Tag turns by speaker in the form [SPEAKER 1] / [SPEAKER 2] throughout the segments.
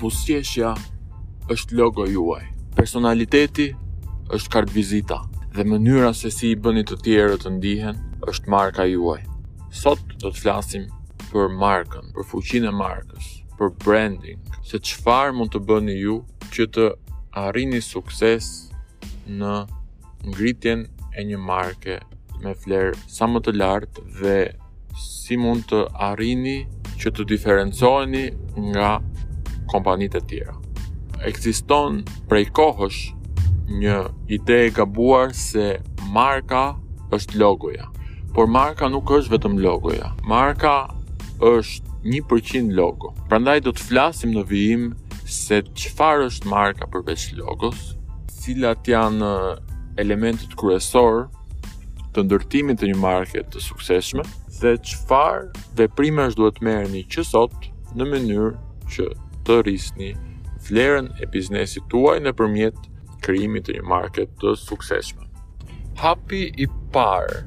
[SPEAKER 1] Buzëqeshja është logo juaj. Personaliteti është kartëvizita dhe mënyra se si i bëni të tjerët të ndihen është marka juaj. Sot do të flasim për markën, për fuqinë e markës, për branding, se çfarë mund të bëni ju që të arrini sukses në ngritjen e një marke me vlerë sa më të lartë dhe si mund të arrini që të diferencoheni nga kompanitë e tjera. Ekziston prej kohësh një ide e gabuar se marka është logoja. Por marka nuk është vetëm logoja. Marka është 1% logo. Prandaj do të flasim në vijim se çfarë është marka përveç logos, cilat janë elementet kryesore të ndërtimit të një marke të suksesshme dhe çfarë veprimesh duhet të merrni që sot në mënyrë që të rrisni vlerën e biznesit tuaj nëpërmjet krijimit të një marke të suksesshme. Hapi i parë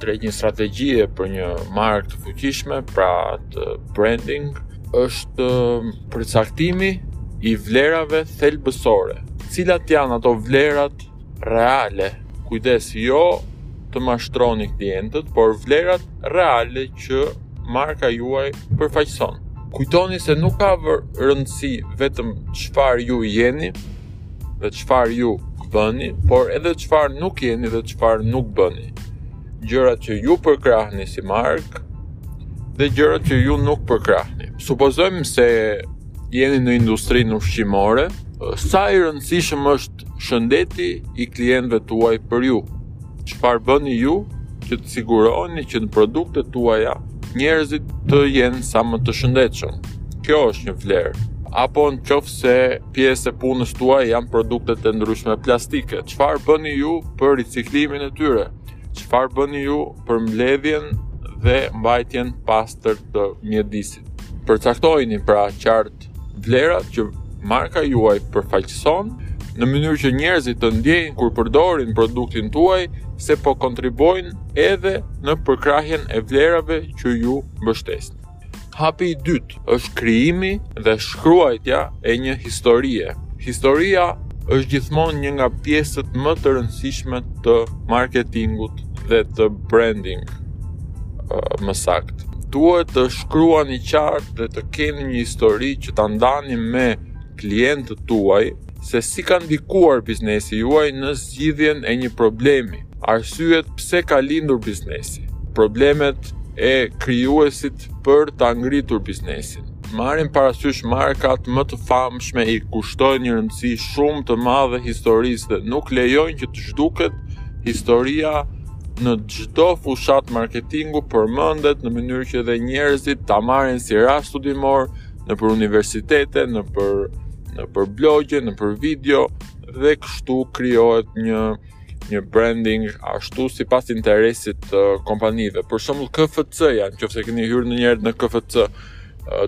[SPEAKER 1] drejt një strategjie për një markë të fuqishme, pra të branding, është përcaktimi i vlerave thelbësore. Cilat janë ato vlerat reale? Kujdes, jo të mashtroni klientët, por vlerat reale që marka juaj përfaqëson. Kujtoni se nuk ka rëndësi vetëm çfarë ju jeni, dhe çfarë ju bëni, por edhe çfarë nuk jeni dhe çfarë nuk bëni. Gjërat që ju përkrahni si markë dhe gjërat që ju nuk përkrahni. Supozojmë se jeni në industrinë ushqimore, sa i rëndësishëm është shëndeti i klientëve tuaj për ju. Çfarë bëni ju që të siguroni që në produktet tuaja njerëzit të jenë sa më të shëndetshëm. Kjo është një vlerë. Apo në qoftë se pjesë e punës tuaj janë produktet e ndryshme plastike. Çfarë bëni ju për riciklimin e tyre? Çfarë bëni ju për mbledhjen dhe mbajtjen pastër të mjedisit? Përcaktoni pra qartë vlerat që marka juaj përfaqëson në mënyrë që njerëzit të ndiejnë kur përdorin produktin tuaj se po kontribuojnë edhe në përkrahjen e vlerave që ju mbështesni. Hapi i dytë është krijimi dhe shkruajtja e një historie. Historia është gjithmonë një nga pjesët më të rëndësishme të marketingut dhe të branding më saktë. Duhet të shkruani qartë dhe të keni një histori që ta ndani me klientët tuaj se si ka ndikuar biznesi juaj në zgjidhjen e një problemi. Arsyet pse ka lindur biznesi. Problemet e krijuesit për ta ngritur biznesin. Marrim parasysh markat më të famshme i kushtojnë një rëndësi shumë të madhe historisë dhe nuk lejojnë që të zhduket historia në çdo fushatë marketingu përmendet në mënyrë që dhe njerëzit ta marrin si rast studimor nëpër universitete, nëpër nëpër blogje, nëpër video dhe kështu krijohet një një branding ashtu sipas interesit të kompanive. Për shembull KFC-ja, në qoftë se keni hyrë në një herë në KFC,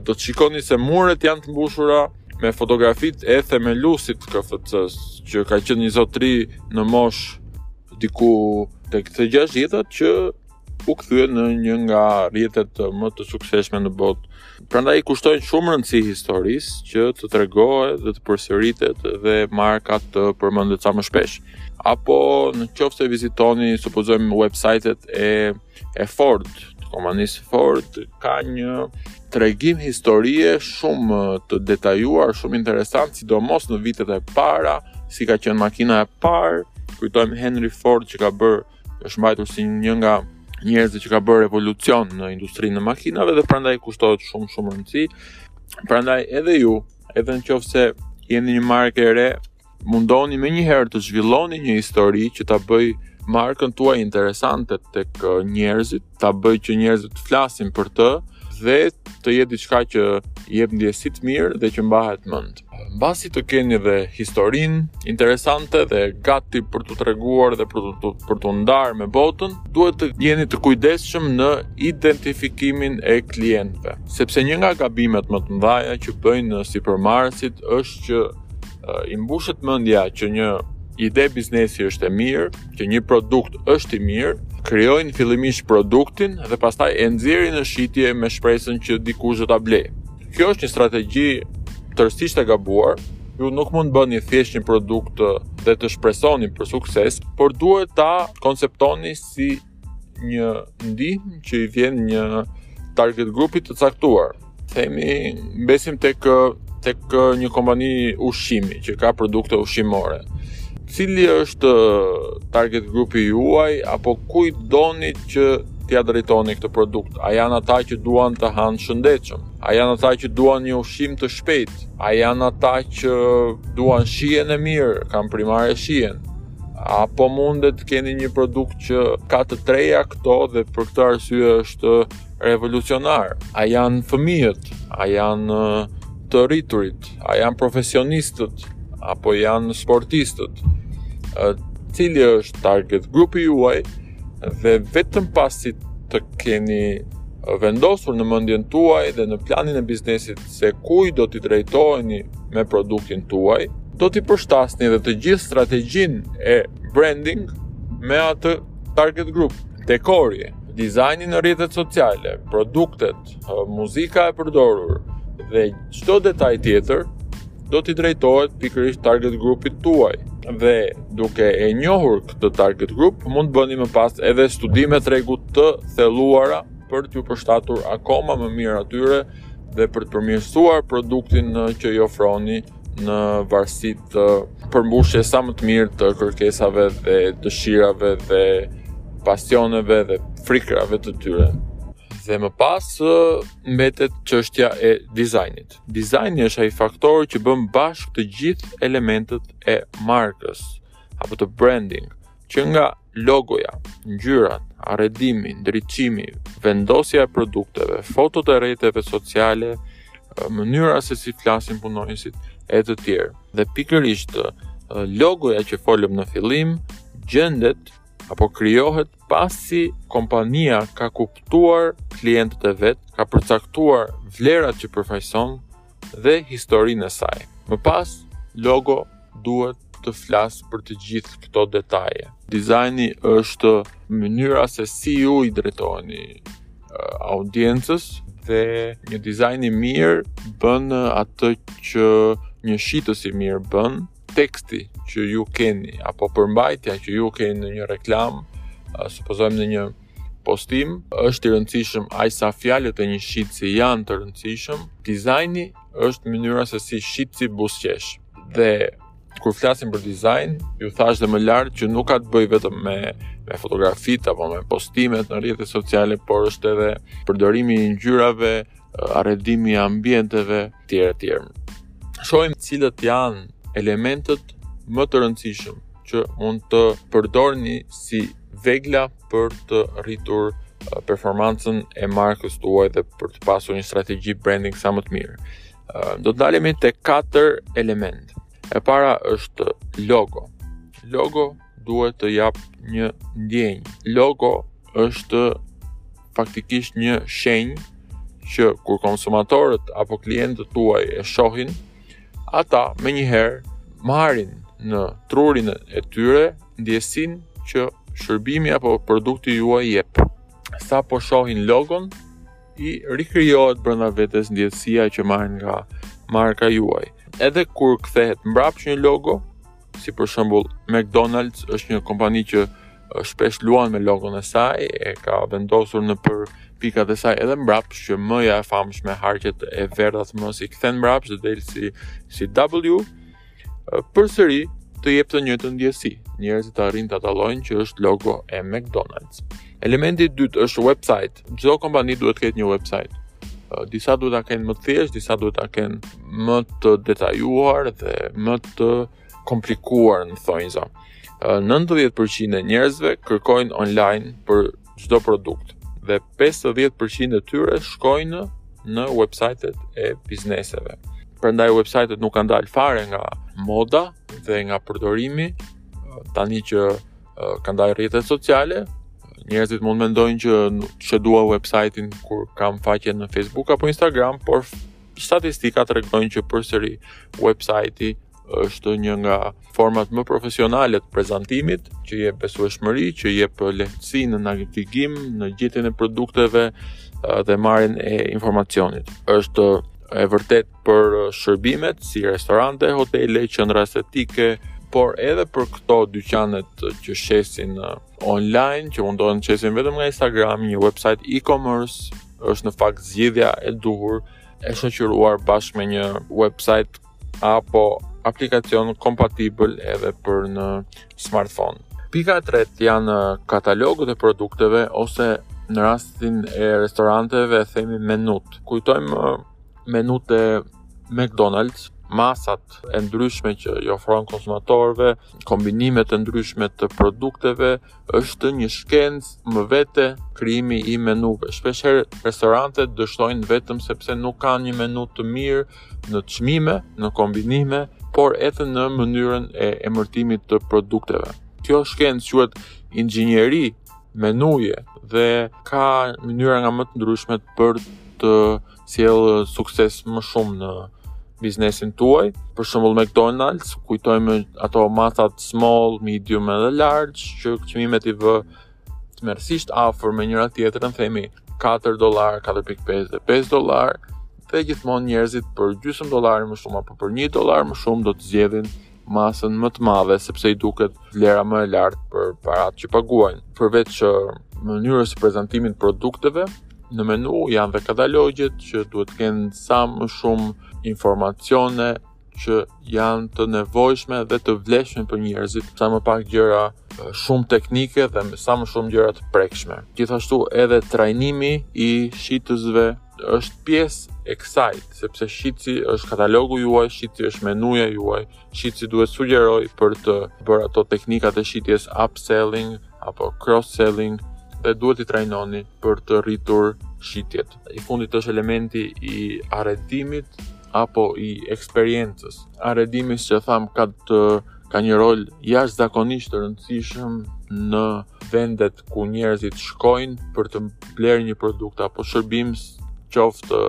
[SPEAKER 1] do të shikoni se muret janë të mbushura me fotografitë e themeluesit të KFC-së, që ka qenë një zotëri në moshë diku tek të gjashtëdhjetat që u kthye në një nga rrjetet më të suksesshme në botë. Prandaj kushtojnë shumë rëndësi historisë që të tregohet dhe të përsëritet dhe marka të përmendet sa më shpesh. Apo në qoftë se vizitoni, supozojmë websajtet e e Ford, të kompanisë Ford ka një tregim historie shumë të detajuar, shumë interesant, sidomos në vitet e para, si ka qenë makina e parë, kujtojmë Henry Ford që ka bërë është mbajtur si një nga njerëzit që ka bërë revolucion në industrinë e makinave dhe prandaj kushtohet shumë shumë rëndësi. Prandaj edhe ju, edhe në qoftë se jeni një markë e re, mundoni menjëherë të zhvilloni një histori që ta bëjë markën tuaj interesante tek njerëzit, ta bëjë që njerëzit të flasin për të dhe të jetë diçka që jep ndjesi të mirë dhe që mbahet mend. Mbasi të keni dhe historinë interesante dhe gati për t'u treguar dhe për t'u për t'u ndarë me botën, duhet të jeni të kujdesshëm në identifikimin e klientëve, sepse një nga gabimet më të mëdha që bëjnë sipërmarrësit është që i mbushet mendja që një ide biznesi është e mirë, që një produkt është i mirë, krijojnë fillimisht produktin dhe pastaj e nxjerrin në shitje me shpresën që dikush do ta blejë. Kjo është një strategji tërësisht e gabuar. Ju nuk mund të bëni thjesht një produkt dhe të shpresoni për sukses, por duhet ta konceptoni si një ndihmë që i vjen një target grupi të caktuar. Themi mbesim tek tek një kompani ushqimi që ka produkte ushqimore. Cili është target grupi juaj apo kujt doni që t'ia drejtoni këtë produkt? A janë ata që duan të hanë shëndetshëm? A janë ata që duan një ushqim të shpejtë? A janë ata që duan shijen e mirë, kanë primare shijen? Apo mundet të keni një produkt që ka të treja këto dhe për këtë arsye është revolucionar? A janë fëmijët? A janë të rriturit? A janë profesionistët? Apo janë sportistët? Cili është target grupi juaj dhe vetëm pasi të keni vendosur në mendjen tuaj dhe në planin e biznesit se kujt do t'i drejtoheni me produktin tuaj, do t'i përshtasni dhe të gjithë strategjinë e branding me atë target group. Dekori, dizajni në rrjetet sociale, produktet, muzika e përdorur dhe çdo detaj tjetër do t'i drejtohet pikërisht target grupit tuaj. Dhe duke e njohur këtë target group, mund të bëni më pas edhe studime tregu të thelluara për t'ju përshtatur akoma më mirë atyre dhe për të përmirësuar produktin që i ofroni në varësi të përmbushjes sa më të mirë të kërkesave dhe dëshirave dhe pasioneve dhe frikrave të tyre. Dhe më pas mbetet çështja e dizajnit. Dizajni është ai faktor që bën bashkë të gjithë elementët e markës apo të branding, që nga logoja, ngjyrat, arredimi, ndriçimi, vendosja e produkteve, fotot e rrjeteve sociale, mënyra se si flasin punonjësit e të tjera. Dhe pikërisht logoja që folëm në fillim gjendet apo krijohet pasi kompania ka kuptuar klientët e vet, ka përcaktuar vlerat që përfaqëson dhe historinë e saj. Më pas, logo duhet të flasë për të gjithë këto detaje. Dizajni është mënyra se si ju i drejtoheni audiencës dhe një dizajn i mirë bën atë që një shitës i mirë bën, teksti që ju keni apo përmbajtja që ju keni në një reklamë, supozojmë në një postim, është i rëndësishëm aq sa fjalët e një shitësi janë të rëndësishëm. Dizajni është mënyra se si shitësi buzëqesh. Dhe kur flasim për dizajn, ju thashë dhe më lart që nuk ka të bëjë vetëm me me fotografitë apo me postimet në rrjetet sociale, por është edhe përdorimi i ngjyrave, arredimi i ambienteve, etj etj. Shohim cilët janë elementët më të rëndësishëm që mund të përdorni si vegla për të rritur uh, performancën e markës tuaj dhe për të pasur një strategji branding sa më të mirë. Uh, do të ndalemi te katër elementë. E para është logo. Logo duhet të japë një ndjenjë. Logo është faktikisht një shenjë që kur konsumatorët apo klientët tuaj e shohin, Ata menjëherë marrin në trurin e tyre ndjesinë që shërbimi apo produkti juaj jep. Sa po shohin logon, i rikrijohet brenda vetes ndjesia që marrin nga marka juaj. Edhe kur kthehet mbrapsht një logo, si për shembull McDonald's është një kompani që shpesh luan me logon e saj, e ka vendosur nëpër pikat e saj edhe mbrapsht që mëja e famshme harqet e verdha të m-së i kthen mbrapsht dhe del si si W përsëri të jep të njëjtën ndjesi. Njerëzit arrijnë ta dallojnë që është logo e McDonald's. Elementi i dytë është website. Çdo kompani duhet të ketë një website. Disa duhet ta kenë më të thjeshtë, disa duhet ta kenë më të detajuar dhe më të uh, komplikuar në thonjza. 90% e njerëzve kërkojnë online për çdo produkt dhe 50% e tyre shkojnë në websajtet e bizneseve. Prandaj websajtet nuk kanë dalë fare nga moda dhe nga përdorimi tani që kanë dalë rrjetet sociale, njerëzit mund mendojnë që ç'e dua websajtin kur kam faqe në Facebook apo Instagram, por Statistika tregojnë që përsëri website-i është një nga format më profesionale të prezantimit, që jep besueshmëri, që jep lehtësi në navigim, në gjetjen e produkteve dhe marrjen e informacionit. Është e vërtetë për shërbimet si restorante, hotele, qendra estetike, por edhe për këto dyqanet që shesin online, që mundohen të shesin vetëm nga Instagrami, një website e-commerce, është në fakt zgjidhja e duhur e shoqëruar bashkë me një website apo aplikacion kompatibël edhe për në smartphone. Pika e tretë janë katalogët e produkteve ose në rastin e restoranteve e themi menut. Kujtojmë uh, menutë e McDonald's, masat e ndryshme që i ofron konsumatorëve, kombinimet e ndryshme të produkteve, Është një shkencë më vete krijimi i menuve. Shpeshherë restorantet dështojnë vetëm sepse nuk kanë një menu të mirë në çmime, në kombinime, por edhe në mënyrën e emërtimit të produkteve. Kjo shkencë quhet inxhinieri menuje dhe ka mënyra nga më të ndryshmet për të sjellë sukses më shumë në biznesin tuaj. Për shembull McDonald's, kujtojmë ato masat small, medium edhe large që çmimet i vë tmerrësisht afër me njëra-tjetrën, themi 4 dollar, 4.5 dhe 5 dollar, dhe gjithmonë njerëzit për gjysmë dollari më shumë apo për 1 dollar më shumë do të zgjedhin masën më të madhe sepse i duket vlera më e lartë për paratë që paguajnë. Përveç mënyrës së prezantimit të produkteve, në menu janë dhe katalogët që duhet të kenë sa më shumë informacione që janë të nevojshme dhe të vlefshme për njerëzit, sa më pak gjëra shumë teknike dhe sa më shumë gjëra të prekshme. Gjithashtu edhe trajnimi i shitësve është pjesë e kësaj, sepse shitësi është katalogu juaj, shitësi është menuja juaj, shitësi duhet të sugjerojë për të bërë ato teknikat e shitjes upselling apo cross-selling dhe duhet t'i trajnoni për të rritur shitjet. I fundit është elementi i arredimit, apo i eksperiencës. Arredimi, që thamë, ka të ka një rol jashtëzakonisht të rëndësishëm në vendet ku njerëzit shkojnë për të blerë një produkt apo shërbim qoftë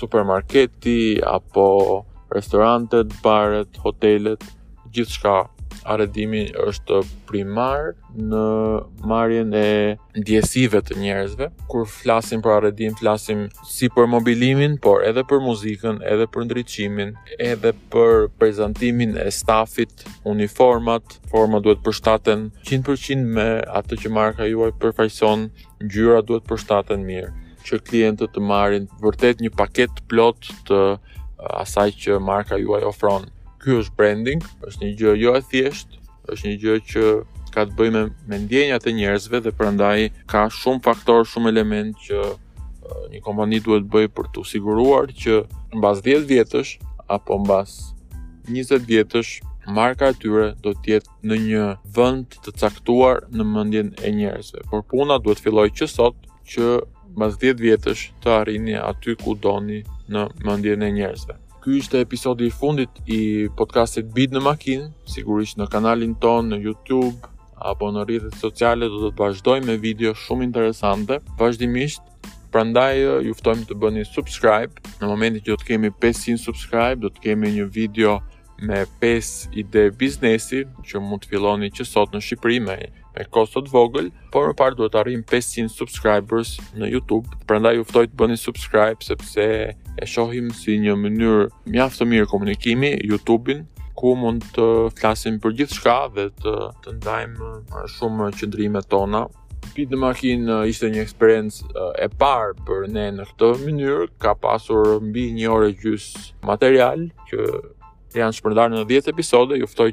[SPEAKER 1] supermarketi apo restorantet, baret, hotelet, gjithçka arredimi është primar në marrjen e ndjesive të njerëzve. Kur flasim për arredim, flasim si për mobilimin, por edhe për muzikën, edhe për ndriçimin, edhe për prezantimin e stafit, uniformat, forma duhet të përshtaten 100% me atë që marka juaj përfaqëson, ngjyra duhet të përshtaten mirë, që klientët të marrin vërtet një paketë të plotë të asaj që marka juaj ofron. Ky është branding, është një gjë jo e thjeshtë, Është një gjë që ka të bëjë me, me ndjenjat e njerëzve dhe prandaj ka shumë faktorë, shumë elementë që një kompani duhet të bëjë për t'u siguruar që mbas 10 vjetësh apo mbas 20 vjetësh marka e tyre do të jetë në një vend të caktuar në mendjen e njerëzve. Por puna duhet të fillojë që sot që mbas 10 vjetësh të arrini aty ku doni në mendjen e njerëzve. Ky ishte episodi i fundit i podcastit Bit në makinë, sigurisht në kanalin tonë në YouTube apo në rrjetet sociale do të vazhdojmë me video shumë interesante vazhdimisht, prandaj ju ftojmë të bëni subscribe. Në momentin që do të kemi 500 subscribe, do të kemi një video me 5 ide biznesi që mund të filloni që sot në Shqipëri me me kosto të vogël, por më parë duhet të arrijmë 500 subscribers në YouTube. Prandaj ju ftoj të bëni subscribe sepse e shohim si një mënyrë mjaft të mirë komunikimi YouTube-in ku mund të flasim për gjithçka dhe të, të ndajmë uh, shumë qëndrime tona. Bit në makinë uh, ishte një eksperiencë uh, e parë për ne në këtë mënyrë, ka pasur mbi një orë e gjysmë material që janë shpërndarë në 10 episode, ju ftoj